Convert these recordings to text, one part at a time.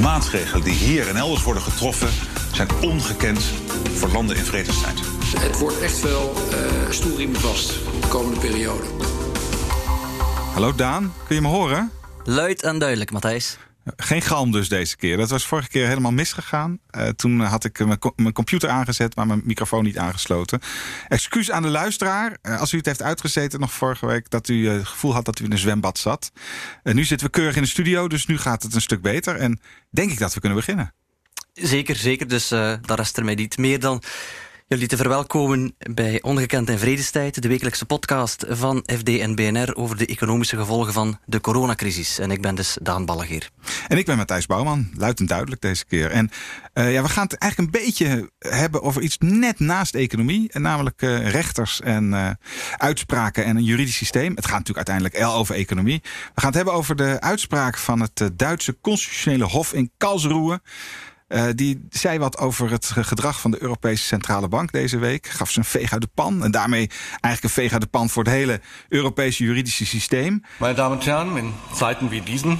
maatregelen die hier en elders worden getroffen zijn ongekend voor landen in vredestijd. Het wordt echt wel uh, stoelriem vast de komende periode. Hallo Daan, kun je me horen? Luid en duidelijk, Matthijs. Geen galm dus deze keer. Dat was vorige keer helemaal misgegaan. Uh, toen had ik mijn, computer aangezet, maar mijn microfoon niet aangesloten. Excuus aan de luisteraar. Uh, als u het heeft uitgezeten nog vorige week... dat u het gevoel had dat u in een zwembad zat. nu zitten we keurig in de studio, dus nu gaat het een stuk beter. En denk ik dat we kunnen beginnen. Zeker, zeker. Dus daar rest er mij niet meer dan jullie te verwelkomen bij Ongekend in Vredestijd, de wekelijkse podcast van FD en BNR over de economische gevolgen van de coronacrisis. En ik ben dus Daan Ballegeer. En ik ben Matthijs Bouwman, luid en duidelijk deze keer. En uh, ja, we gaan het eigenlijk een beetje hebben over iets net naast economie, namelijk uh, rechters en uh, uitspraken en een juridisch systeem. Het gaat natuurlijk uiteindelijk over economie. We gaan het hebben over de uitspraak van het Duitse constitutionele hof in Karlsruhe. Uh, die zei wat over het gedrag van de Europese Centrale Bank deze week. Gaf ze een veeg uit de pan. En daarmee eigenlijk een veeg uit de pan voor het hele Europese juridische systeem. Meine Damen und Herren, in Zeiten wie diesen,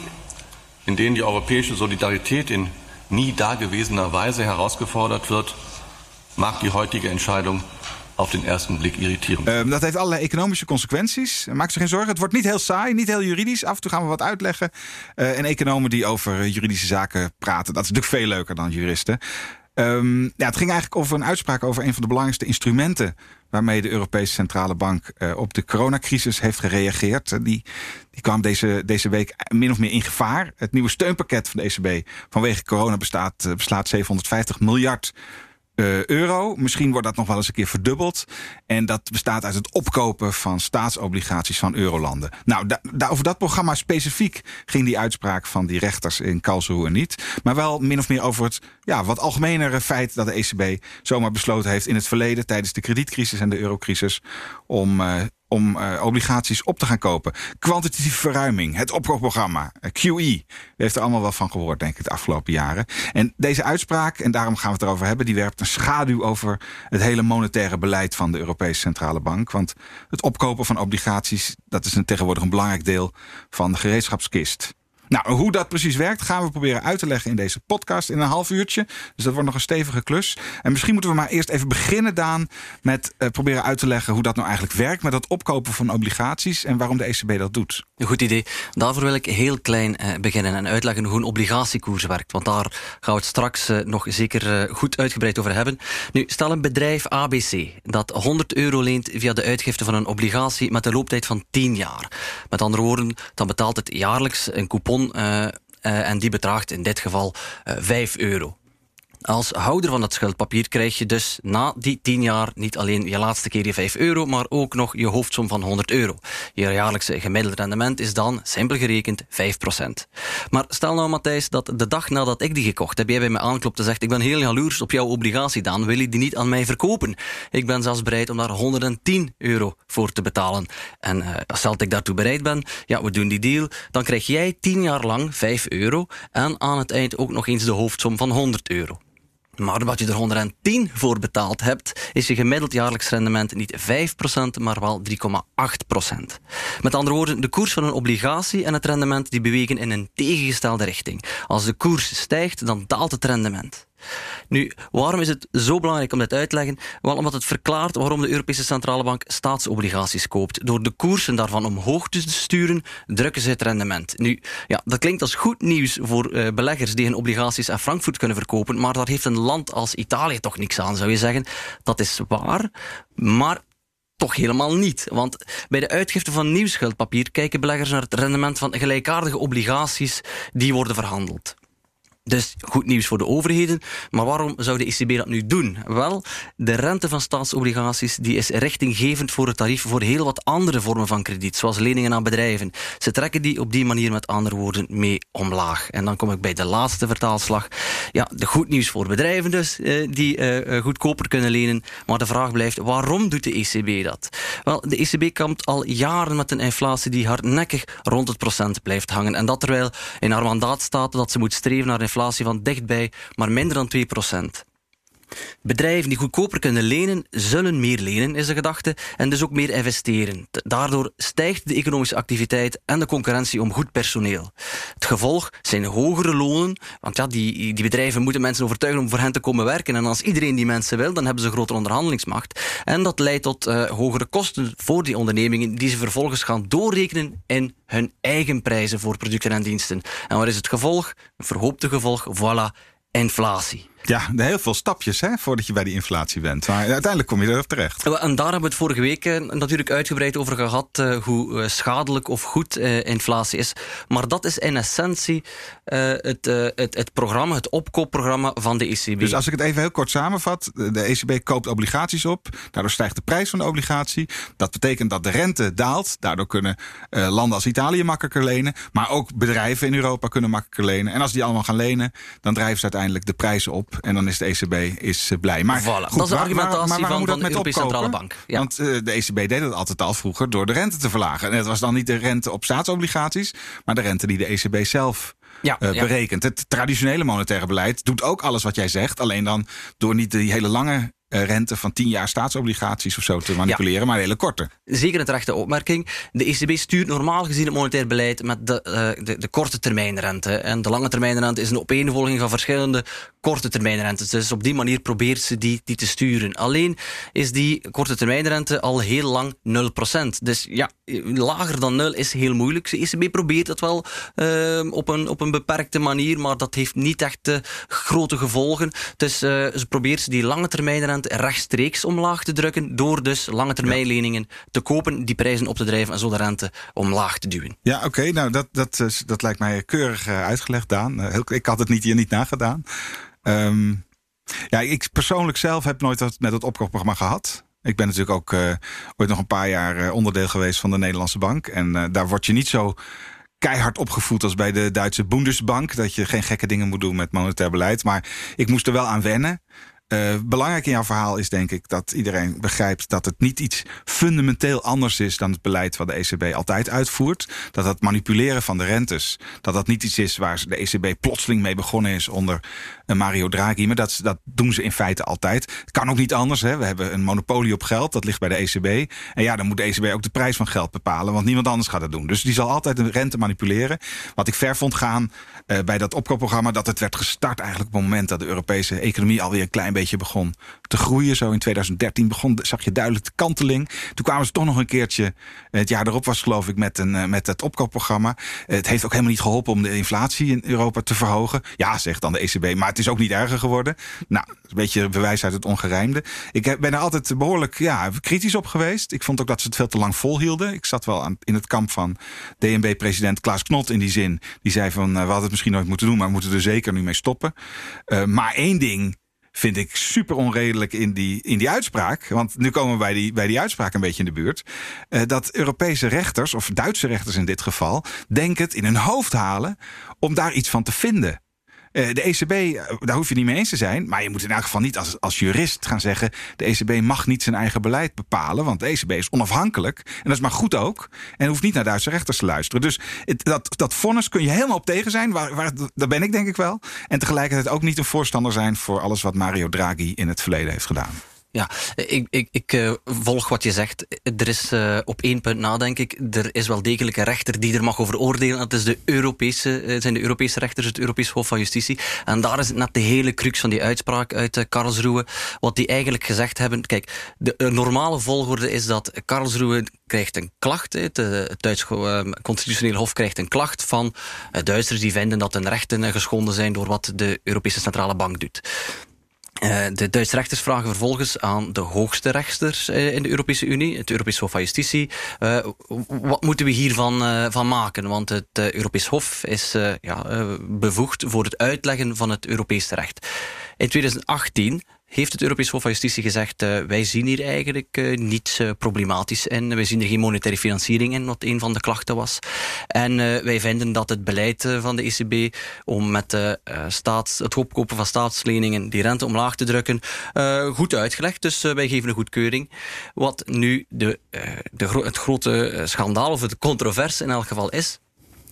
in denen die europäische Solidarität in nie dagewesener Weise herausgefordert wird, mag die heutige Entscheidung op den eerste blik irriterend. Uh, dat heeft allerlei economische consequenties. Maak zich geen zorgen. Het wordt niet heel saai, niet heel juridisch. Af en toe gaan we wat uitleggen. Uh, en economen die over juridische zaken praten, dat is natuurlijk veel leuker dan juristen. Um, ja, het ging eigenlijk over een uitspraak over een van de belangrijkste instrumenten waarmee de Europese Centrale Bank uh, op de coronacrisis heeft gereageerd. Die, die kwam deze, deze week min of meer in gevaar. Het nieuwe steunpakket van de ECB vanwege corona bestaat, beslaat 750 miljard uh, euro. Misschien wordt dat nog wel eens een keer verdubbeld. En dat bestaat uit het opkopen van staatsobligaties van eurolanden. Nou, da over dat programma specifiek ging die uitspraak van die rechters in Karlsruhe niet. Maar wel min of meer over het ja, wat algemenere feit dat de ECB zomaar besloten heeft in het verleden tijdens de kredietcrisis en de eurocrisis om uh, om uh, obligaties op te gaan kopen. Kwantitatieve verruiming, het opkoopprogramma, uh, QE. U heeft er allemaal wel van gehoord, denk ik, de afgelopen jaren. En deze uitspraak, en daarom gaan we het erover hebben, die werpt een schaduw over het hele monetaire beleid van de Europese Centrale Bank. Want het opkopen van obligaties, dat is een, tegenwoordig een belangrijk deel van de gereedschapskist. Nou, hoe dat precies werkt, gaan we proberen uit te leggen in deze podcast in een half uurtje. Dus dat wordt nog een stevige klus. En misschien moeten we maar eerst even beginnen, Daan, met uh, proberen uit te leggen hoe dat nou eigenlijk werkt met dat opkopen van obligaties en waarom de ECB dat doet. Een goed idee. Daarvoor wil ik heel klein uh, beginnen en uitleggen hoe een obligatiekoers werkt. Want daar gaan we het straks uh, nog zeker goed uitgebreid over hebben. Nu, stel een bedrijf ABC dat 100 euro leent via de uitgifte van een obligatie met een looptijd van 10 jaar. Met andere woorden, dan betaalt het jaarlijks een coupon Uh, uh, en die bedraagt in dit geval uh, 5 euro. Als houder van dat schuldpapier krijg je dus na die 10 jaar niet alleen je laatste keer je 5 euro, maar ook nog je hoofdsom van 100 euro. Je jaarlijkse gemiddeld rendement is dan, simpel gerekend, 5%. Maar stel nou, Matthijs, dat de dag nadat ik die gekocht heb, jij bij me aanklopt en zegt: Ik ben heel jaloers op jouw obligatie, dan wil je die niet aan mij verkopen. Ik ben zelfs bereid om daar 110 euro voor te betalen. En uh, dat ik daartoe bereid ben, ja, we doen die deal, dan krijg jij 10 jaar lang 5 euro en aan het eind ook nog eens de hoofdsom van 100 euro. Maar wat je er 110 voor betaald hebt, is je gemiddeld jaarlijks rendement niet 5%, maar wel 3,8%. Met andere woorden, de koers van een obligatie en het rendement die bewegen in een tegengestelde richting. Als de koers stijgt, dan daalt het rendement. Nu, waarom is het zo belangrijk om dit uit te leggen? Wel omdat het verklaart waarom de Europese Centrale Bank staatsobligaties koopt. Door de koersen daarvan omhoog te sturen, drukken ze het rendement. Nu, ja, dat klinkt als goed nieuws voor uh, beleggers die hun obligaties aan Frankfurt kunnen verkopen, maar daar heeft een land als Italië toch niks aan, zou je zeggen. Dat is waar, maar toch helemaal niet. Want bij de uitgifte van nieuw schuldpapier kijken beleggers naar het rendement van gelijkaardige obligaties die worden verhandeld. Dus goed nieuws voor de overheden. Maar waarom zou de ECB dat nu doen? Wel, de rente van staatsobligaties die is richtinggevend voor het tarief voor heel wat andere vormen van krediet, zoals leningen aan bedrijven. Ze trekken die op die manier met andere woorden mee omlaag. En dan kom ik bij de laatste vertaalslag. Ja, de goed nieuws voor bedrijven dus, eh, die uh, goedkoper kunnen lenen. Maar de vraag blijft, waarom doet de ECB dat? Wel, de ECB kampt al jaren met een inflatie die hardnekkig rond het procent blijft hangen. En dat terwijl in haar mandaat staat dat ze moet streven naar inflatie van dichtbij maar minder dan 2%. Bedrijven die goedkoper kunnen lenen, zullen meer lenen, is de gedachte, en dus ook meer investeren. Daardoor stijgt de economische activiteit en de concurrentie om goed personeel. Het gevolg zijn hogere lonen, want ja, die, die bedrijven moeten mensen overtuigen om voor hen te komen werken. En als iedereen die mensen wil, dan hebben ze grotere onderhandelingsmacht. En dat leidt tot uh, hogere kosten voor die ondernemingen, die ze vervolgens gaan doorrekenen in hun eigen prijzen voor producten en diensten. En wat is het gevolg? Een verhoopte gevolg, voilà, inflatie. Ja, heel veel stapjes hè, voordat je bij die inflatie bent. Maar uiteindelijk kom je erop terecht. En daar hebben we het vorige week eh, natuurlijk uitgebreid over gehad... Uh, hoe schadelijk of goed inflatie is. Maar dat is in essentie het, het, het programma, het opkoopprogramma van de ECB. Dus als ik het even heel kort samenvat. De ECB koopt obligaties op. Daardoor stijgt de prijs van de obligatie. Dat betekent dat de rente daalt. Daardoor kunnen landen als Italië makkelijker lenen. Maar ook bedrijven in Europa kunnen makkelijker lenen. En als die allemaal gaan lenen, dan drijven ze uiteindelijk de prijzen op. En dan is de ECB is eh, blij. Maar voilà, goed, dat is de argumentatie waar, maar van, van de Europese Centrale Bank. Ja. Want uh, de ECB deed het altijd al vroeger door de rente te verlagen. En het was dan niet de rente op staatsobligaties, maar de rente die de ECB zelf ja, uh, ja. berekent. Het traditionele monetaire beleid doet ook alles wat jij zegt. Alleen dan door niet die hele lange eh, rente van 10 jaar staatsobligaties of zo te manipuleren, maar een hele korte. Zeker een terechte opmerking. De ECB stuurt normaal gezien het monetair beleid met de, uh, de, de, korte termijnrente. En de lange termijnrente is een opeenvolging van verschillende korte termijnrentes. Dus op die manier probeert ze die, die te sturen. Alleen is die korte termijnrente al heel lang 0%. Dus ja, lager dan 0 is heel moeilijk. De ECB probeert dat wel uh, op, een, op een beperkte manier, maar dat heeft niet echt grote gevolgen. Dus ze probeert die lange termijnrente rechtstreeks omlaag te drukken door dus lange termijnleningen te kopen, die prijzen op te drijven en zo de rente omlaag te duwen. Ja, oké. Nou, dat, dat, dat lijkt mij keurig eh, uitgelegd, Daan. Eh, ik had het niet hier niet nagedaan. Um, ja, ik persoonlijk zelf heb nooit wat met het opkoopprogramma gehad. Ik ben natuurlijk ook uh, ooit nog een paar jaar onderdeel geweest van de Nederlandse Bank. En uh, daar word je niet zo keihard opgevoed als bij de Duitse Bundesbank. Dat je geen gekke dingen moet doen met monetair beleid. Maar ik moest er wel aan wennen. Uh, belangrijk in jouw verhaal is denk ik dat iedereen begrijpt dat het niet iets fundamenteel anders is dan het beleid wat de ECB altijd uitvoert. Dat het manipuleren van de rentes, dat dat niet iets is waar de ECB plotseling mee begonnen is onder uh, Mario Draghi. Maar dat, dat doen ze in feite altijd. Het kan ook niet anders. Hè. We hebben een monopolie op geld, dat ligt bij de ECB. En ja, dan moet de ECB ook de prijs van geld bepalen, want niemand anders gaat het doen. Dus die zal altijd de rente manipuleren. Wat ik ver vond gaan uh, bij dat opkoopprogramma, dat het werd gestart eigenlijk op het moment dat de Europese economie alweer een klein beetje begon te groeien. Zo in 2013 begon, zag je duidelijk de kanteling. Toen kwamen ze toch nog een keertje. Het jaar erop was geloof ik met, een, eh, met het opkoopprogramma. Het heeft ook helemaal niet geholpen om de inflatie in Europa te verhogen. Ja, zegt dan de ECB. Maar het is ook niet erger geworden. Nou, een beetje bewijs uit het ongerijmde. Ik ben er altijd behoorlijk ja, kritisch op geweest. Ik vond ook dat ze het veel te lang volhielden. Ik zat wel aan, in het kamp van DNB-president Klaas Knot in die zin. Die zei van, uh, we hadden het misschien nooit moeten doen, maar we moeten er zeker nu mee stoppen. Uh, maar één ding vind ik super onredelijk in die, in die uitspraak. Want nu komen we bij die, bij die uitspraak een beetje in de buurt. Uh, dat Europese rechters, of Duitse rechters in dit geval, denken het in hun hoofd halen om daar iets van te vinden. Uh, de ECB, uh, daar hoef je niet mee eens te zijn. Maar je moet in elk geval niet als, als jurist gaan zeggen. De ECB mag niet zijn eigen beleid bepalen. Want de ECB is onafhankelijk. En dat is maar goed ook. En hoeft niet naar Duitse rechters te luisteren. Dus het, dat, dat vonnis kun je helemaal op tegen zijn. Waar, daar ben ik denk ik wel. En tegelijkertijd ook niet een voorstander zijn voor alles wat Mario Draghi in het verleden heeft gedaan. Ja, ik, ik, ik uh, volg wat je zegt. Er is uh, op één punt na, denk ik. Er is wel degelijk een rechter die er mag over oordelen. Dat is de Europese, uh, zijn de Europese rechters, het Europees Hof van Justitie. En daar is het net de hele crux van die uitspraak uit Karlsruhe. Wat die eigenlijk gezegd hebben. Kijk, de normale volgorde is dat Karlsruhe krijgt een klacht. Het, het Duits Constitutioneel Hof krijgt een klacht van Duitsers die vinden dat hun rechten geschonden zijn door wat de Europese Centrale Bank doet. Uh, de Duitse rechters vragen vervolgens aan de hoogste rechters uh, in de Europese Unie, het Europees Hof van Justitie, uh, wat moeten we hiervan van maken? Want het Europees Hof is ja, bevoegd voor het uitleggen van het Europese recht. In 2018 heeft het Europees Hof van Justitie gezegd... Uh, wij zien hier eigenlijk uh, niets uh, problematisch in. Wij zien er geen monetaire financiering in, wat een van de klachten was. En wij vinden dat het beleid van de ECB... om met staats, het opkopen van staatsleningen die rente omlaag te drukken... goed uitgelegd, dus wij geven een goedkeuring. Wat nu de, de, het grote schandaal of de controverse in elk geval is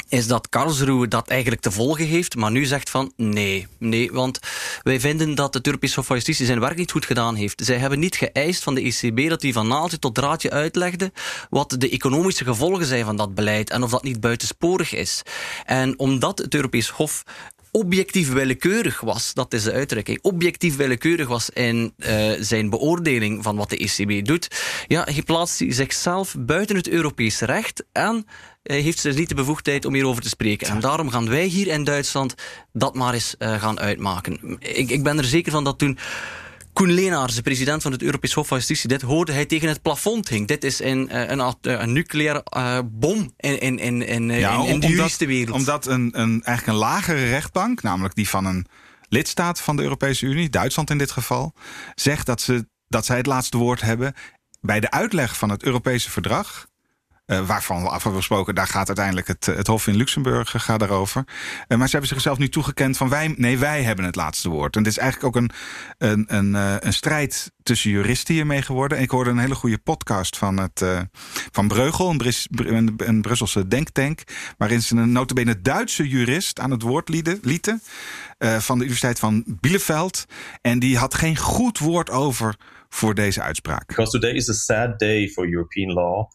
is dat Karlsruhe dat eigenlijk te volgen heeft, maar nu zegt van nee, nee, want wij vinden dat het Europees Hof van Justitie zijn werk niet goed gedaan heeft. Zij hebben niet geëist van de ECB dat die van naaltje tot draadje uitlegde wat de economische gevolgen zijn van dat beleid en of dat niet buitensporig is. En omdat het Europees Hof objectief willekeurig was, dat is de uitdrukking, objectief willekeurig was in uh, zijn beoordeling van wat de ECB doet, ja, hij plaatst zichzelf buiten het Europees recht en heeft ze niet de bevoegdheid om hierover te spreken. En daarom gaan wij hier in Duitsland dat maar eens uh, gaan uitmaken. Ik, ik ben er zeker van dat toen Koen Leenaars, de president van het Europees Hof van Justitie, dit hoorde hij tegen het plafond hing. Dit is een, eh, een, een, een nucleaire uh, bom in, in, in, in, ja, in, de juristenwereld. Omdat een, een, eigenlijk een lagere rechtbank, namelijk die van een lidstaat van de Europese Unie, Duitsland in dit geval, zegt dat, ze, dat zij het laatste woord hebben bij de uitleg van het Europese verdrag uh, waarvan we afgesproken, daar gaat uiteindelijk het, het Hof in Luxemburg uh, gaat daarover. Uh, maar ze hebben zichzelf nu toegekend van wij, nee, wij hebben het laatste woord. En dit is eigenlijk ook een, een, een, een strijd tussen juristen hiermee geworden. Ik hoorde een hele goede podcast van, het, van Breugel, een, een, Brusselse denktank, waarin ze een notabene Duitse jurist aan het woord lieten, lieten van de Universiteit van Bielefeld. En die had geen goed woord over voor deze uitspraak. Because today is a sad day for European law.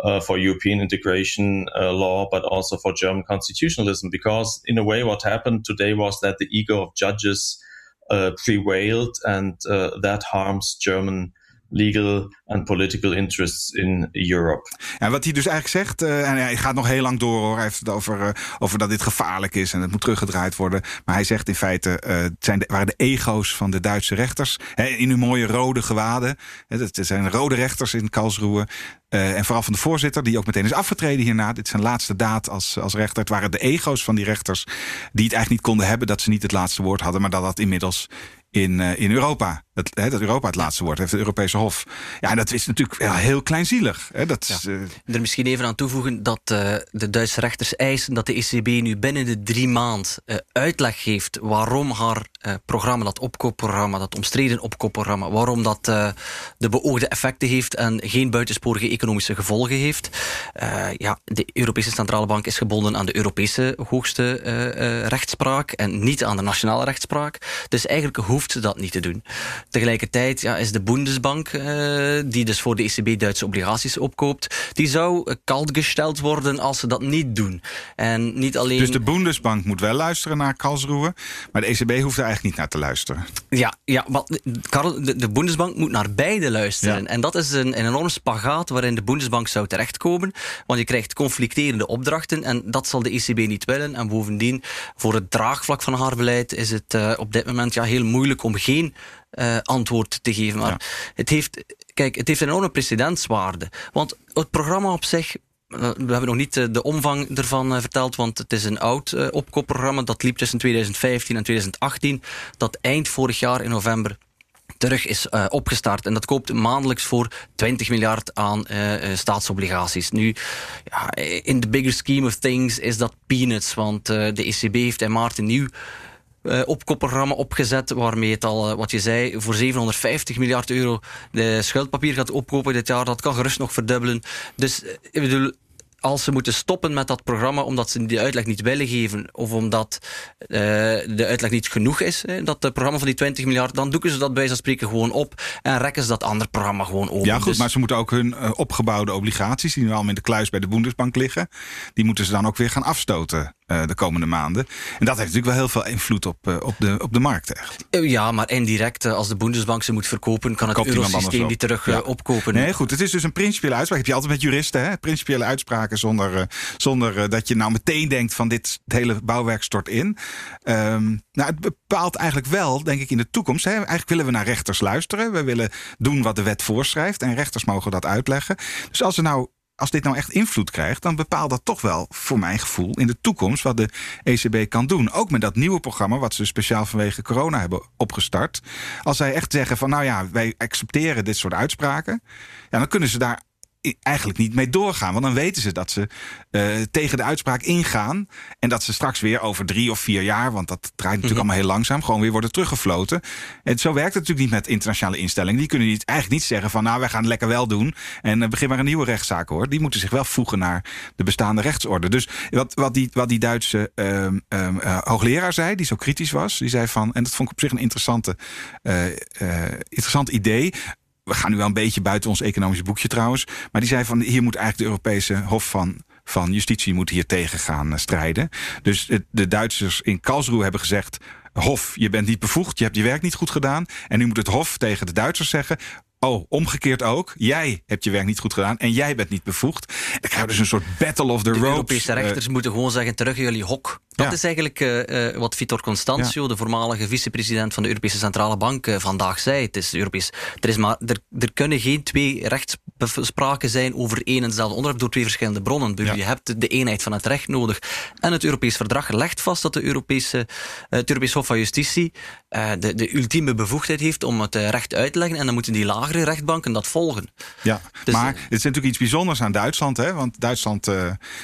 Uh, for European integration uh, law, but also for German constitutionalism. Because in a way, what happened today was that the ego of judges uh, prevailed, and uh, that harms German legal and political interests in Europe. En wat hij dus eigenlijk zegt, uh, en hij gaat nog heel lang door hoor. Hij heeft het over, uh, over dat dit gevaarlijk is en het moet teruggedraaid worden. Maar hij zegt in feite, uh, het zijn waren de ego's van de Duitse rechters. Hè, in hun mooie rode gewaden. Het zijn rode rechters in Karlsruhe. en vooral van de voorzitter, die ook meteen is afgetreden hierna. Dit is zijn laatste daad als, als rechter. Het waren de ego's van die rechters die het eigenlijk niet konden hebben dat ze niet het laatste woord hadden. Maar dat dat inmiddels in, uh, in Europa. Dat, hè, dat Europa het laatste woord heeft, het Europese Hof. Ja, dat is natuurlijk ja, heel kleinzielig. Hè. Dat ja. is, uh... Er misschien even aan toevoegen dat uh, de Duitse rechters eisen dat de ECB nu binnen de drie maand uitleg geeft waarom haar programma, dat opkoopprogramma, dat omstreden opkoopprogramma, waarom dat de beoogde effecten heeft en geen buitensporige economische gevolgen heeft. ja, de Europese Centrale Bank is gebonden aan de Europese hoogste rechtspraak en niet aan de nationale rechtspraak. Dus eigenlijk hoeft hoeft ze dat niet te doen. Tegelijkertijd ja, is de Bundesbank, uh, die dus voor de ECB Duitse obligaties opkoopt, die zou kalt gesteld worden als ze dat niet doen. En niet alleen... Dus de Bundesbank moet wel luisteren naar Karlsruhe, maar de ECB hoeft er eigenlijk niet naar te luisteren. Ja, ja de, de Bundesbank moet naar beide luisteren. Ja. En dat is een, een enorm spagaat waarin de Bundesbank zou terechtkomen, want je krijgt conflicterende opdrachten en dat zal de ECB niet willen. En bovendien, voor het draagvlak van haar beleid is het uh, op dit moment ja, heel moeilijk om geen uh, antwoord te geven. Maar ja. het heeft, kijk, het heeft een enorme precedentswaarde. Want het programma op zich we hebben nog niet de omvang ervan verteld, want het is een oud opkoopprogramma. Dat liep tussen 2015 en 2018. Dat eind vorig jaar in november terug is opgestart. En dat koopt maandelijks voor 20 miljard aan staatsobligaties. Nu, ja, in the bigger scheme of things is dat peanuts. Want de ECB heeft in maart een nieuw uh, opkoopprogramma opgezet, waarmee het al, uh, wat je zei, voor 750 miljard euro de schuldpapier gaat opkopen dit jaar. Dat kan gerust nog verdubbelen. Dus ik bedoel, als ze moeten stoppen met dat programma omdat ze die uitleg niet willen geven of omdat uh, de uitleg niet genoeg is, hè, dat het programma van die 20 miljard, dan doeken ze dat bij spreken gewoon op en rekken ze dat andere programma gewoon open. Ja goed, dus... maar ze moeten ook hun uh, opgebouwde obligaties, die nu al in de kluis bij de Bundesbank liggen, die moeten ze dan ook weer gaan afstoten de komende maanden. En dat heeft natuurlijk wel heel veel invloed op, uh, op, de, op de markt echt. Ja, maar indirect, als de Bundesbank ze moet verkopen, kan het eurosysteem die terug ja. opkopen. Nee, goed, het is dus een principiële uitspraak. Heb je altijd met juristen, hè? principiële uitspraken zonder, zonder dat je nou meteen denkt van dit het hele bouwwerk stort in. Um, nou, het bepaalt eigenlijk wel, denk ik, in de toekomst. Hè? Eigenlijk willen we naar rechters luisteren. We willen doen wat de wet voorschrijft. En rechters mogen dat uitleggen. Dus als er nou als dit nou echt invloed krijgt, dan bepaalt dat toch wel, voor mijn gevoel, in de toekomst wat de ECB kan doen. Ook met dat nieuwe programma, wat ze speciaal vanwege corona hebben opgestart. Als zij echt zeggen van, nou ja, wij accepteren dit soort uitspraken, ja, dan kunnen ze daar eigenlijk niet mee doorgaan. Want dan weten ze dat ze uh, tegen de uitspraak ingaan. En dat ze straks weer over drie of vier jaar, want dat draait natuurlijk mm allemaal heel langzaam, gewoon weer worden teruggefloten. En zo werkt het natuurlijk niet met internationale instellingen. Die kunnen niet, eigenlijk niet zeggen van nou, wij gaan het lekker wel doen. En uh, begin maar een nieuwe rechtszaak hoor. Die moeten zich wel voegen naar de bestaande rechtsorde. Dus wat, wat, die, wat die Duitse uh, uh, hoogleraar zei, die zo kritisch was, die zei van, en dat vond ik op zich een interessante, interessant idee we gaan nu wel een beetje buiten ons economisch boekje trouwens. Maar die zei van hier moet eigenlijk de Europese Hof van van justitie moet hier tegen gaan strijden. Dus de Duitsers in Karlsruhe hebben gezegd. Hof, je bent niet bevoegd, je hebt je werk niet goed gedaan. En nu moet het Hof tegen de Duitsers zeggen: Oh, omgekeerd ook. Jij hebt je werk niet goed gedaan en jij bent niet bevoegd. Krijg je dus een soort battle of the de ropes. De Europese rechters moeten gewoon zeggen: terug jullie hok. Dat is eigenlijk uh, wat Vitor Constantio, de voormalige vicepresident van de Europese Centrale Bank, uh, vandaag zei. Het is Europees. Er, is maar, er, er kunnen geen twee rechtspraken zijn over één en hetzelfde onderwerp door twee verschillende bronnen. Dus je hebt de eenheid van het recht nodig. En het Europees Verdrag legt vast dat de Europese, het Europees Hof van Justitie de, de ultieme bevoegdheid heeft om het recht uit te leggen. En dan moeten die lagere rechtbanken dat volgen. Ja, dus, maar het is natuurlijk iets bijzonders aan Duitsland. Hè? Want Duitsland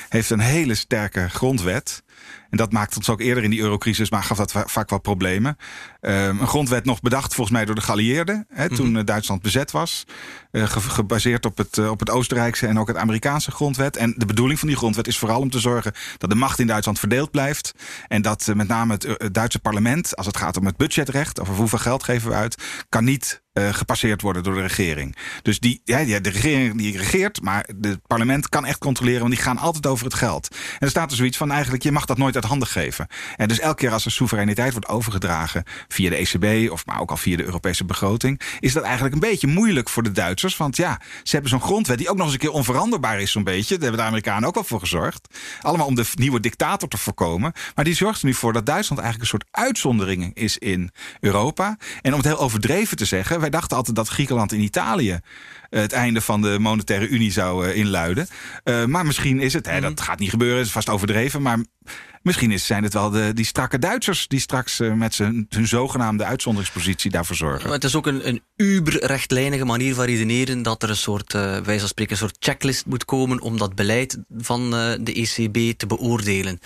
heeft een hele sterke grondwet. En dat maakte ons ook eerder in die eurocrisis, maar gaf dat vaak wel problemen. Um, een grondwet nog bedacht volgens mij door de Galieerden, hè, toen mm Duitsland bezet was. Uh, gebaseerd op het, uh, op het Oostenrijkse en ook het Amerikaanse grondwet. En de bedoeling van die grondwet is vooral om te zorgen dat de macht in Duitsland verdeeld blijft. En dat met name het, het, Duitse parlement, als het gaat om het budgetrecht, over hoeveel geld geven we uit, kan niet gepasseerd worden door de regering. Dus die, ja, de regering die regeert, maar het parlement kan echt controleren, want die gaan altijd over het geld. En er staat er zoiets van eigenlijk, je mag dat nooit uit handen geven. En dus elke keer als er soevereiniteit wordt overgedragen via de ECB of maar ook al via de Europese begroting, is dat eigenlijk een beetje moeilijk voor de Duitsers. Want ja, ze hebben zo'n grondwet die ook nog eens een keer onveranderbaar is, zo'n beetje. Daar hebben de Amerikanen ook al voor gezorgd. Allemaal om de nieuwe dictator te voorkomen. Maar die zorgt er nu voor dat Duitsland eigenlijk een soort uitzondering is in Europa. En om het heel overdreven te zeggen, wij dachten altijd dat Griekenland en Italië het einde van de monetaire unie zou uh, inluiden. Uh, maar misschien is het, hè, dat mhm. gaat niet gebeuren, het is vast overdreven. Maar Misschien is, zijn het wel de, die strakke Duitsers die straks uh, met zijn, hun zogenaamde uitzonderingspositie daarvoor zorgen. Maar het is ook een, een uber-rechtlijnige manier van redeneren dat er een soort, uh, wij van spreken, een soort checklist moet komen om dat beleid van uh, de ECB te beoordelen.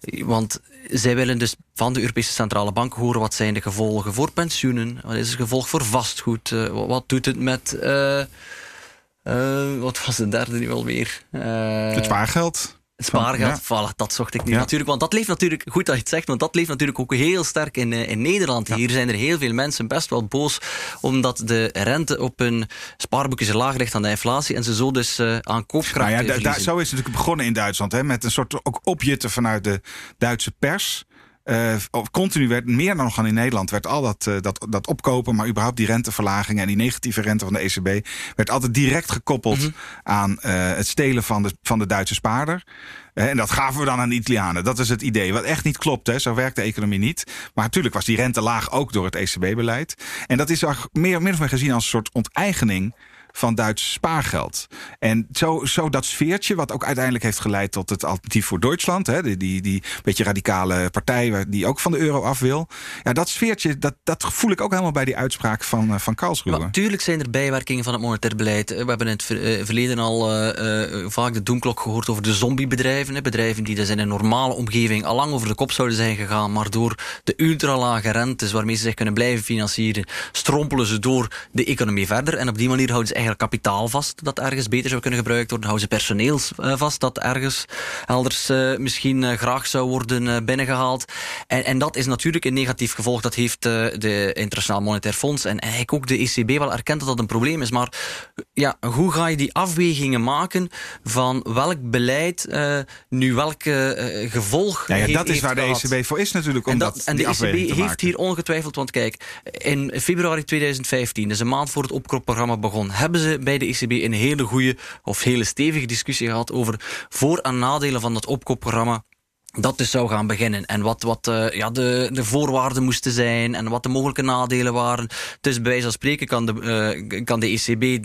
Want zij willen dus van de Europese Centrale Bank horen wat zijn de gevolgen voor pensioenen, wat is het gevolg voor vastgoed, wat doet het met... wat was de derde nu alweer? het spaargeld spaargeld. Ja. Voilà, dat zocht ik nu natuurlijk. Want dat leeft natuurlijk, goed dat je het zegt, want dat leeft natuurlijk ook heel sterk in, eh, in Nederland. Hier zijn er heel veel mensen best wel boos omdat de rente op hun spaarboekjes lager ligt dan de inflatie en ze zo dus uh, aan koopkracht nou ja, Zo is het natuurlijk begonnen in Duitsland, hè, met een soort ook opjutten vanuit de Duitse pers. Uh, continu werd, meer dan nog dan in Nederland, werd al dat, uh, dat, dat opkopen, maar überhaupt die renteverlaging en die negatieve rente van de ECB, werd altijd direct gekoppeld mm -hmm. aan uh, het stelen van de, van de Duitse spaarder. En dat gaven we dan aan de Italianen. Dat is het idee. Wat echt niet klopt. Hè. Zo werkt de economie niet. Maar natuurlijk was die rente laag ook door het ECB-beleid. En dat is meer, meer of meer gezien als een soort onteigening van Duits spaargeld. En zo, zo dat sfeertje, wat ook uiteindelijk heeft geleid tot het alternatief voor Duitsland, hè, die, die, die beetje radicale partij die ook van de euro af wil. Ja, dat sfeertje, dat, dat voel ik ook helemaal bij die uitspraak van, uh, van Karlsruhe. Natuurlijk zijn er bijwerkingen van het monetair beleid. We hebben in het eh, verleden al vaak de doemklok gehoord over de zombiebedrijven. Hè, bedrijven die dus in een normale omgeving al lang over de kop zouden zijn gegaan, maar door de ultralage rentes waarmee ze zich kunnen blijven financieren, strompelen ze door de economie verder. En op die manier houden ze eigenlijk kapitaal vast dat ergens beter zou kunnen gebruikt worden. Houden ze personeel eh, vast dat ergens elders uh, misschien uh, graag zou worden binnengehaald. En, en dat is natuurlijk een negatief gevolg. Dat heeft de Internationaal Monetair Fonds en eigenlijk ook de ECB wel erkend dat dat een probleem is. Maar ja, hoe ga je die afwegingen maken van welk beleid nu welke gevolg ja, ja, heeft, Dat is waar de ECB voor is natuurlijk. Om en, dat, en de ECB heeft hier ongetwijfeld, want kijk, in februari 2015, dus een maand voor het opkropprogramma begon, hebben ze bij de ECB een hele goede of hele stevige discussie gehad over voor- en nadelen van dat opkoopprogramma dat dus zou gaan beginnen. En wat, wat uh, ja, de, de voorwaarden moesten zijn en wat de mogelijke nadelen waren. Dus bij wijze van spreken kan de, uh, kan de ECB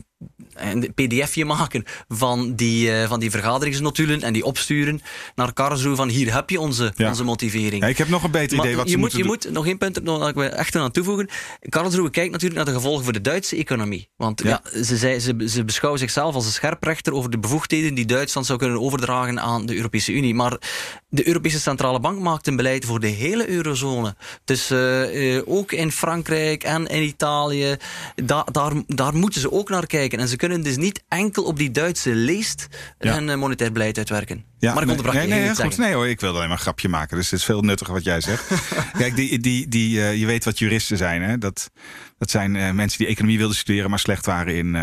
een pdfje maken van die, uh, van die vergaderingsnotulen en die opsturen naar Karlsruhe van hier heb je onze, onze motivering. Ja, ik heb nog een beter idee wat je ze moet, moeten Je moet nog één punt dat ik echt aan toevoegen. Karlsruhe kijkt natuurlijk naar de gevolgen voor de Duitse economie. Want ja. ze, ze, ze beschouwen zichzelf als een scherprechter over de bevoegdheden die Duitsland zou kunnen overdragen aan de Europese Unie. Maar de Europese Centrale Bank maakt een beleid voor de hele eurozone. Dus uh, ook in Frankrijk en in Italië, da daar, daar moeten ze ook naar kijken. En ze kunnen dus niet enkel op die Duitse leest ja. een monetair beleid uitwerken. Ja, maar ik onderbrak nee, nee, nee, goed, nee hoor, ik wilde alleen maar een grapje maken. Dus het is veel nuttiger wat jij zegt. Kijk, die, die, die, uh, je weet wat juristen zijn. Hè? Dat, dat zijn uh, mensen die economie wilden studeren, maar slecht waren in,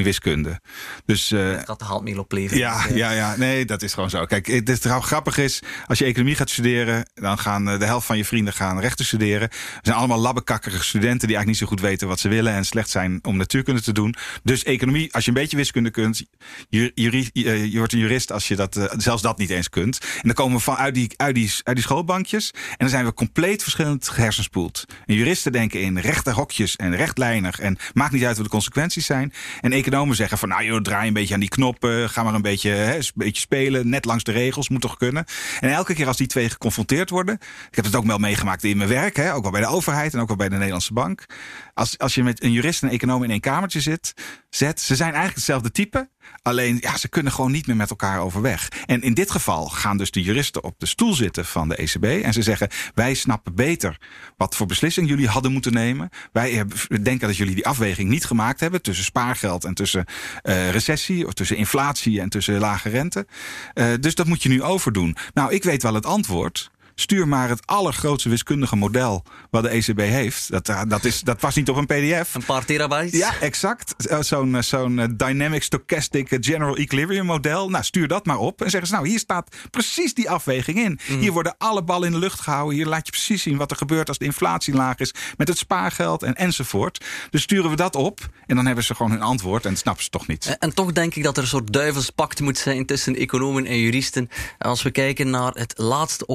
in wiskunde. Dus, uh, dat haalt me opleveren. Ja, ja, ja, nee, dat is gewoon zo. Kijk, het is trouwens grappig is, als je economie gaat studeren, dan gaan de helft van je vrienden gaan rechten studeren. Er zijn allemaal labbekakkerige studenten die eigenlijk niet zo goed weten wat ze willen en slecht zijn om natuurkunde te doen. Dus economie, als je een beetje wiskunde kunt, je, je, je wordt een jurist als je dat, uh, zelfs dat niet eens kunt. En dan komen we van uit die, uit, die, uit die schoolbankjes en dan zijn we compleet verschillend gehersenspoeld. En juristen denken in rechte hokjes en rechtlijnig en maakt niet uit wat de consequenties zijn. En economen zeggen van nou joh, draai een beetje aan die knoppen, ga maar een beetje, hè, een beetje spelen, net langs de regels, moet toch kunnen. En elke keer als die twee geconfronteerd worden, ik heb het ook wel meegemaakt in mijn werk, hè, ook wel bij de overheid en ook wel bij de Nederlandse bank. Als, als je met een jurist en een econoom in één kamertje zit, zet, ze zijn eigenlijk hetzelfde type, alleen ja, ze kunnen gewoon niet meer met elkaar overweg. En in dit geval gaan dus de juristen op de stoel zitten van de ECB en ze zeggen wij snappen beter wat voor beslissing jullie hadden moeten nemen. Wij denken dat jullie die afweging niet gemaakt hebben tussen spaargeld en tussen uh, recessie of tussen inflatie en tussen lage rente. Uh, dus dat moet je nu overdoen. Nou, ik weet wel het antwoord. Stuur maar het allergrootste wiskundige model wat de ECB heeft. Dat, dat, is, dat was niet op een PDF. Een paar terabytes. Ja, exact. Zo'n zo'n Dynamic Stochastic General Equilibrium model. Nou, stuur dat maar op. En zeggen ze, nou, hier staat precies die afweging in. Mm. Hier worden alle ballen in de lucht gehouden. Hier laat je precies zien wat er gebeurt als de inflatie laag is. Met het spaargeld en enzovoort. Dus sturen we dat op. En dan hebben ze gewoon hun antwoord. En snappen ze toch niet. En, en toch denk ik dat er een soort duivelspact moet zijn tussen economen en juristen. Als we kijken naar het laatste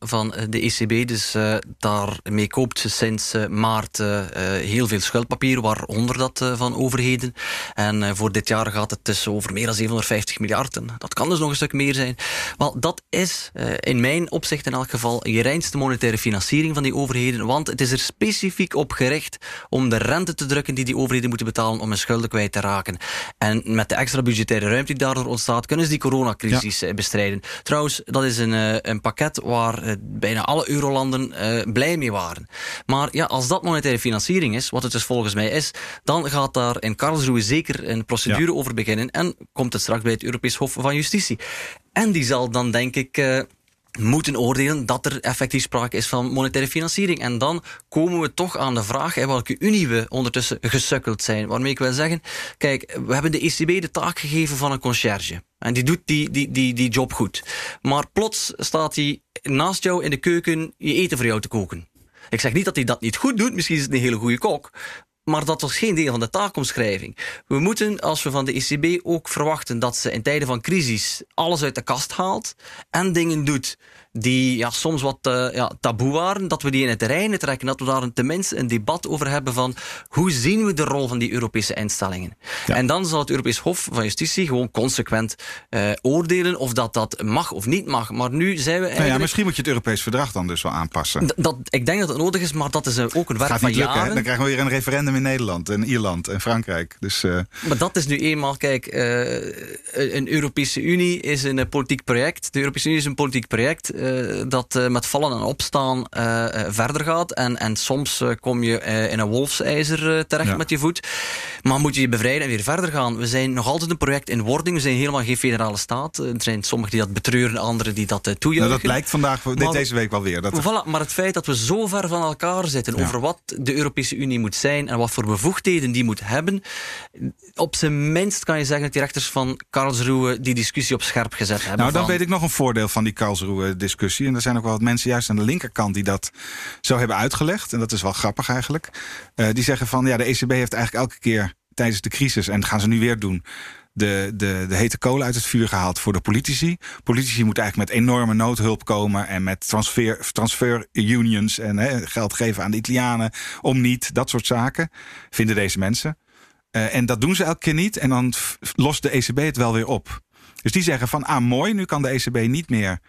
van eh, de ECB. Dus uh, daarmee koopt ze sinds uh, maart heel veel schuldpapier, waaronder dat van overheden. En voor dit jaar gaat het dus over meer dan 750 miljard. En dat kan dus nog een stuk meer zijn. Wel, dat is in mijn opzicht in elk geval je reinste monetaire financiering van die overheden. Want het is er specifiek op gericht om de rente te drukken die die overheden moeten betalen om hun schulden kwijt te raken. En met de extra budgettaire ruimte die daardoor ontstaat, kunnen ze die coronacrisis ja. bestrijden. Trouwens, dat is een, een pakket waar waar uh, bijna alle eurolanden uh, blij mee waren. Maar ja, als dat monetaire financiering is, wat het dus volgens mij is, dan gaat daar in Karlsruhe zeker een procedure ja. over beginnen en komt het straks bij het Europees Hof van Justitie. En die zal dan denk ik... Uh, moeten oordelen dat er effectief sprake is van monetaire financiering. En dan komen we toch aan de vraag in welke unie we ondertussen gesukkeld zijn. Waarmee ik wil zeggen, kijk, we hebben de ECB de taak gegeven van een conciërge. En die doet die, die, die, die job goed. Maar plots staat hij naast jou in de keuken je eten voor jou te koken. Ik zeg niet dat hij dat niet goed doet, misschien is het een hele goede kok. Maar dat was geen deel van de taakomschrijving. We moeten, als we van de ECB ook verwachten dat ze in tijden van crisis alles uit de kast haalt en dingen doet die ja, soms wat uh, ja, taboe waren, dat we die in het terrein trekken, dat we daar tenminste een debat over hebben van hoe zien we de rol van die Europese instellingen. Ja. En dan zal het Europees Hof van Justitie gewoon consequent uh, oordelen of dat dat mag of niet mag. Maar nu zijn we eigenlijk... Nou ja, misschien moet je het Europees Verdrag dan dus wel aanpassen. D dat, ik denk dat het nodig is, maar dat is ook een werk Gaat van niet lukken, jaren. Dan krijgen we weer een referendum in Nederland en Ierland en Frankrijk. Dus, uh... Maar dat is nu eenmaal, kijk, een Europese Unie is een politiek project. De Europese Unie is een politiek project uh, dat met vallen en opstaan verder gaat. En, en soms kom je in een wolfsijzer terecht ja. met je voet. Maar moet je je bevrijden en weer verder gaan. We zijn nog altijd een project in wording. We zijn helemaal geen federale staat. Er zijn sommigen die dat betreuren, anderen die dat toejuichen. Nou, dat blijkt vandaag, maar, deze week wel weer. Dat voilà, maar het feit dat we zo ver van elkaar zitten ja. over wat de Europese Unie moet zijn en wat voor bevoegdheden die moet hebben. Op zijn minst kan je zeggen dat die rechters van Karlsruhe die discussie op scherp gezet hebben. Nou, dan van... weet ik nog een voordeel van die Karlsruhe-discussie. En er zijn ook wel wat mensen juist aan de linkerkant die dat zo hebben uitgelegd. En dat is wel grappig eigenlijk. Uh, die zeggen van ja, de ECB heeft eigenlijk elke keer tijdens de crisis, en dat gaan ze nu weer doen, de, de, de hete kolen uit het vuur gehaald voor de politici. Politici moeten eigenlijk met enorme noodhulp komen en met transfer, transfer unions en hè, geld geven aan de Italianen om niet, dat soort zaken, vinden deze mensen. Uh, en dat doen ze elke keer niet. En dan lost de ECB het wel weer op. Dus die zeggen van, ah mooi, nu kan de ECB niet meer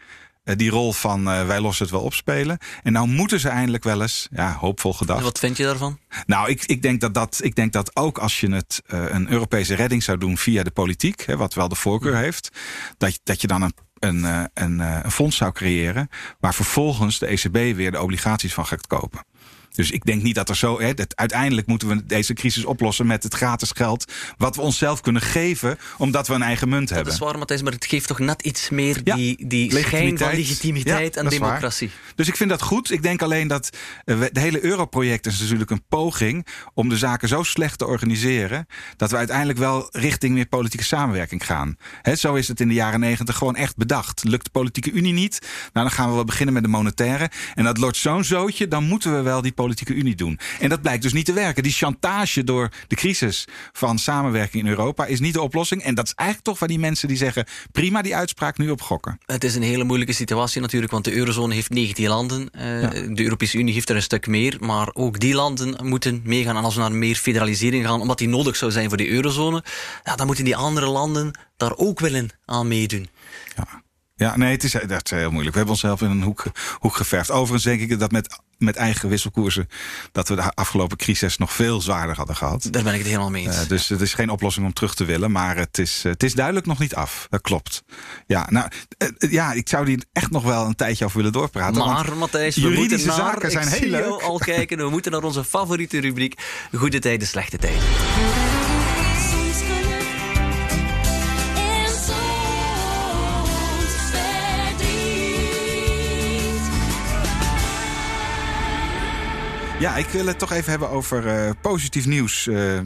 die rol van uh, wij lossen het wel opspelen. En nou moeten ze eindelijk wel eens, ja, hoopvol gedacht. En wat vind je daarvan? Nou, ik, ik, denk, dat dat, ik denk dat ook als je het een Europese redding zou doen via de politiek, hè, wat wel de voorkeur heeft, dat, dat je dan een een, een, een fonds zou creëren. waar vervolgens de ECB weer de obligaties van gaat kopen. Dus ik denk niet dat er zo. Hè, dat uiteindelijk moeten we deze crisis oplossen met het gratis geld. wat we onszelf kunnen geven. omdat we een eigen munt hebben. Dat is waar, Matthijs, maar het geeft toch net iets meer die, die schijn van legitimiteit en democratie. Dus ik vind dat goed. Ik denk alleen dat. Uh, de hele Europroject is natuurlijk een poging. om de zaken zo slecht te organiseren. dat we uiteindelijk wel richting meer politieke samenwerking gaan. He, zo is het in de jaren negentig gewoon echt bedacht. Lukt de politieke unie niet? Nou, dan gaan we wel beginnen met de monetaire. En dat wordt zo'n zootje, dan moeten we wel die politieke unie doen. En dat blijkt dus niet te werken. Die chantage door de crisis van samenwerking in Europa is niet de oplossing. En dat is eigenlijk toch waar die mensen die zeggen: prima die uitspraak nu op gokken. Het is een hele moeilijke situatie natuurlijk, want de eurozone heeft 19 landen. Uh, De Europese Unie heeft er een stuk meer. Maar ook die landen moeten meegaan. En als we naar meer federalisering gaan, omdat die nodig zou zijn voor die eurozone, ja, dan moeten die andere landen daar ook willen aan meedoen. Ja. Ja, nee, het is, dat is heel moeilijk. We hebben onszelf in een hoek, hoek geverfd. Overigens denk ik dat met, met eigen wisselkoersen... dat we de afgelopen crisis nog veel zwaarder hadden gehad. Daar ben ik het helemaal mee eens. Uh, dus het is geen oplossing om terug te willen. Maar het is, het is duidelijk nog niet af. Dat klopt. Ja, nou, uh, ja, ik zou die echt nog wel een tijdje over willen doorpraten. Maar Matthijs, we juridische moeten naar, zaken zijn heel leuk. al kijken. We moeten naar onze favoriete rubriek. Goede tijden, slechte tijden. Ja, ik wil het toch even hebben over uh, positief nieuws. Uh,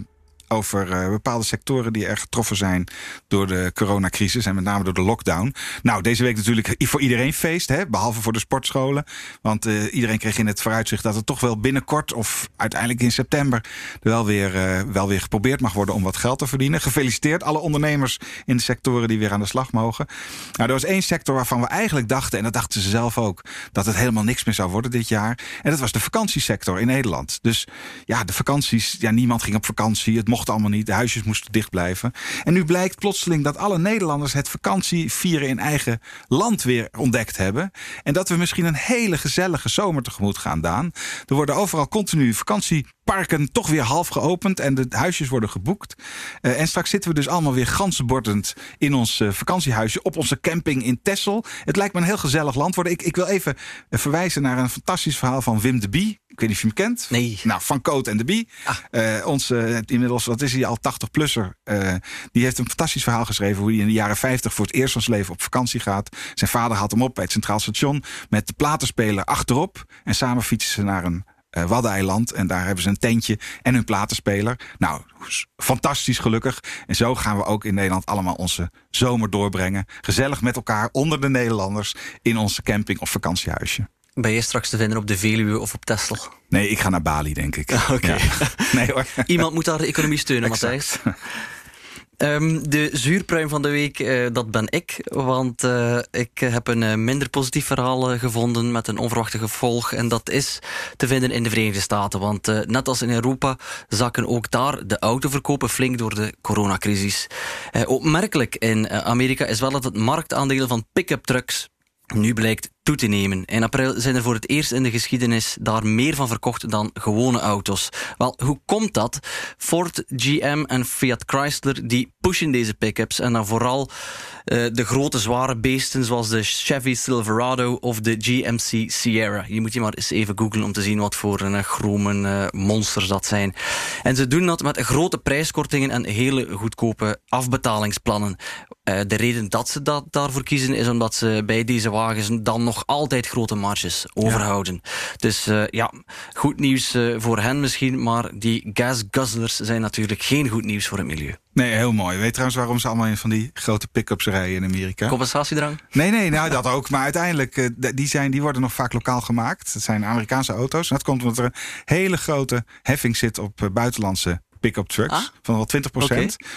over uh, bepaalde sectoren die erg getroffen zijn door de coronacrisis en met name door de lockdown. Nou, deze week natuurlijk voor iedereen feest, hè? behalve voor de sportscholen. Want uh, iedereen kreeg in het vooruitzicht dat het toch wel binnenkort of uiteindelijk in september er wel weer, uh, wel weer geprobeerd mag worden om wat geld te verdienen. Gefeliciteerd alle ondernemers in de sectoren die weer aan de slag mogen. Nou, er was één sector waarvan we eigenlijk dachten, en dat dachten ze zelf ook, dat het helemaal niks meer zou worden dit jaar. En dat was de vakantiesector in Nederland. Dus ja, de vakanties, ja, niemand ging op vakantie. Het mocht allemaal niet. De huisjes moesten dicht blijven. En nu blijkt plotseling dat alle Nederlanders het vakantie vieren in eigen land weer ontdekt hebben. En dat we misschien een hele gezellige zomer tegemoet gaan, Daan. Er worden overal continu vakantieparken toch weer half geopend en de huisjes worden geboekt. Uh, en straks zitten we dus allemaal weer gansbordend in ons uh, vakantiehuisje op onze camping in Texel. Het lijkt me een heel gezellig land worden. Ik, ik wil even verwijzen naar een fantastisch verhaal van Wim de Bie. Ik weet niet of je hem kent. Nee. Nou, van Coat en de Bie. Ah. onze inmiddels, wat is hij al, 80-plusser. die heeft een fantastisch verhaal geschreven hoe hij in de jaren 50 voor het eerst van zijn leven op vakantie gaat. Zijn vader haalt hem op bij het Centraal Station met de platenspeler achterop. En samen fietsen ze naar een uh, Waddeneiland. En daar hebben ze een tentje en hun platenspeler. Nou, fantastisch gelukkig. En zo gaan we ook in Nederland allemaal onze zomer doorbrengen. Gezellig met elkaar onder de Nederlanders in onze camping of vakantiehuisje. Ben je straks te vinden op de Veluwe of op Texel? Nee, ik ga naar Bali, denk ik. Oké. Okay. Ja. Nee hoor. Iemand moet daar de economie steunen, Matthijs. Um, de zuurpruim van de week, uh, dat ben ik. Want uh, ik heb een uh, minder positief verhaal gevonden met een onverwachte gevolg. En dat is te vinden in de Verenigde Staten. Want net als in Europa zakken ook daar de autoverkopen flink door de coronacrisis. opmerkelijk in Amerika is wel dat het marktaandeel van pick-up trucks nu blijkt toe te nemen. In april zijn er voor het eerst in de geschiedenis daar meer van verkocht dan gewone auto's. Wel, hoe komt dat? Ford, GM en Fiat Chrysler die pushen deze pick-ups en dan vooral uh, de grote zware beesten zoals de Chevy Silverado of de GMC Sierra. Je moet je maar eens even googlen om te zien wat voor een chromen uh, monsters dat zijn. En ze doen dat met grote prijskortingen en hele goedkope afbetalingsplannen. Uh, de reden dat ze dat daarvoor kiezen is omdat ze bij deze wagens dan nog altijd grote marges overhouden. Ja. Dus uh, ja, goed nieuws uh, voor hen misschien, maar die gasguzzlers zijn natuurlijk geen goed nieuws voor het milieu. Nee, heel mooi. Weet trouwens waarom ze allemaal in van die grote pick-ups rijden in Amerika? Compensatiedrang? Nee, nee, nou dat ook. Maar uiteindelijk, uh, die, zijn, die worden nog vaak lokaal gemaakt. Dat zijn Amerikaanse auto's. En dat komt omdat er een hele grote heffing zit op buitenlandse pick-up trucks. Ah? Van wel 20 procent. Okay.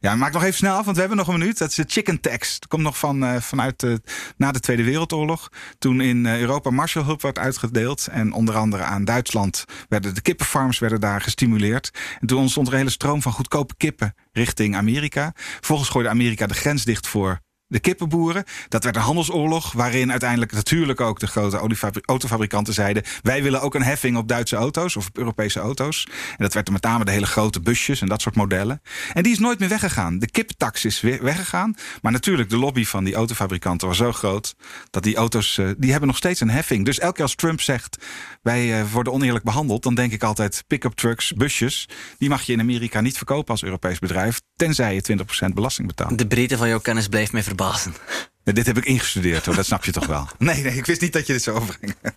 Ja, maak nog even snel af, want we hebben nog een minuut. Dat is de chicken tax. Dat komt nog van, uh, vanuit uh, na de Tweede Wereldoorlog. Toen in uh, Europa Marshallhulp werd uitgedeeld. En onder andere aan Duitsland werden de kippenfarms werden daar gestimuleerd. En toen ontstond er een hele stroom van goedkope kippen richting Amerika. Vervolgens gooide Amerika de grens dicht voor de kippenboeren. Dat werd een handelsoorlog, waarin uiteindelijk natuurlijk ook de grote autofabrikanten zeiden: wij willen ook een heffing op Duitse auto's of op Europese auto's. En dat werd met name de hele grote busjes en dat soort modellen. En die is nooit meer weggegaan. De kippentax is weggegaan. Maar natuurlijk, de lobby van die autofabrikanten was zo groot dat die auto's, eh, die hebben nog steeds een heffing. Dus elke keer als Trump zegt: wij eh, worden oneerlijk behandeld, dan denk ik altijd: pick-up trucks, busjes, die mag je in Amerika niet verkopen als Europees bedrijf, tenzij je 20% belasting betaalt. De breedte van jouw kennis blijft mij verbazen. dit heb ik ingestudeerd, hoor. dat snap je toch wel. Nee, nee, ik wist niet dat je dit zou overbrengen.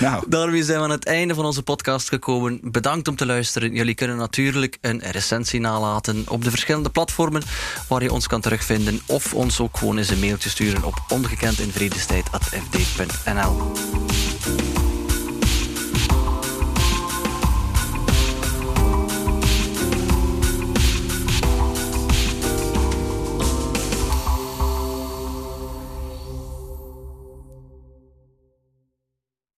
Nou. Daarmee zijn we aan het einde van onze podcast gekomen. Bedankt om te luisteren. Jullie kunnen natuurlijk een recensie nalaten op de verschillende platformen waar je ons kan terugvinden. Of ons ook gewoon eens een mailtje sturen op ongekendinvredestijd.fd.nl.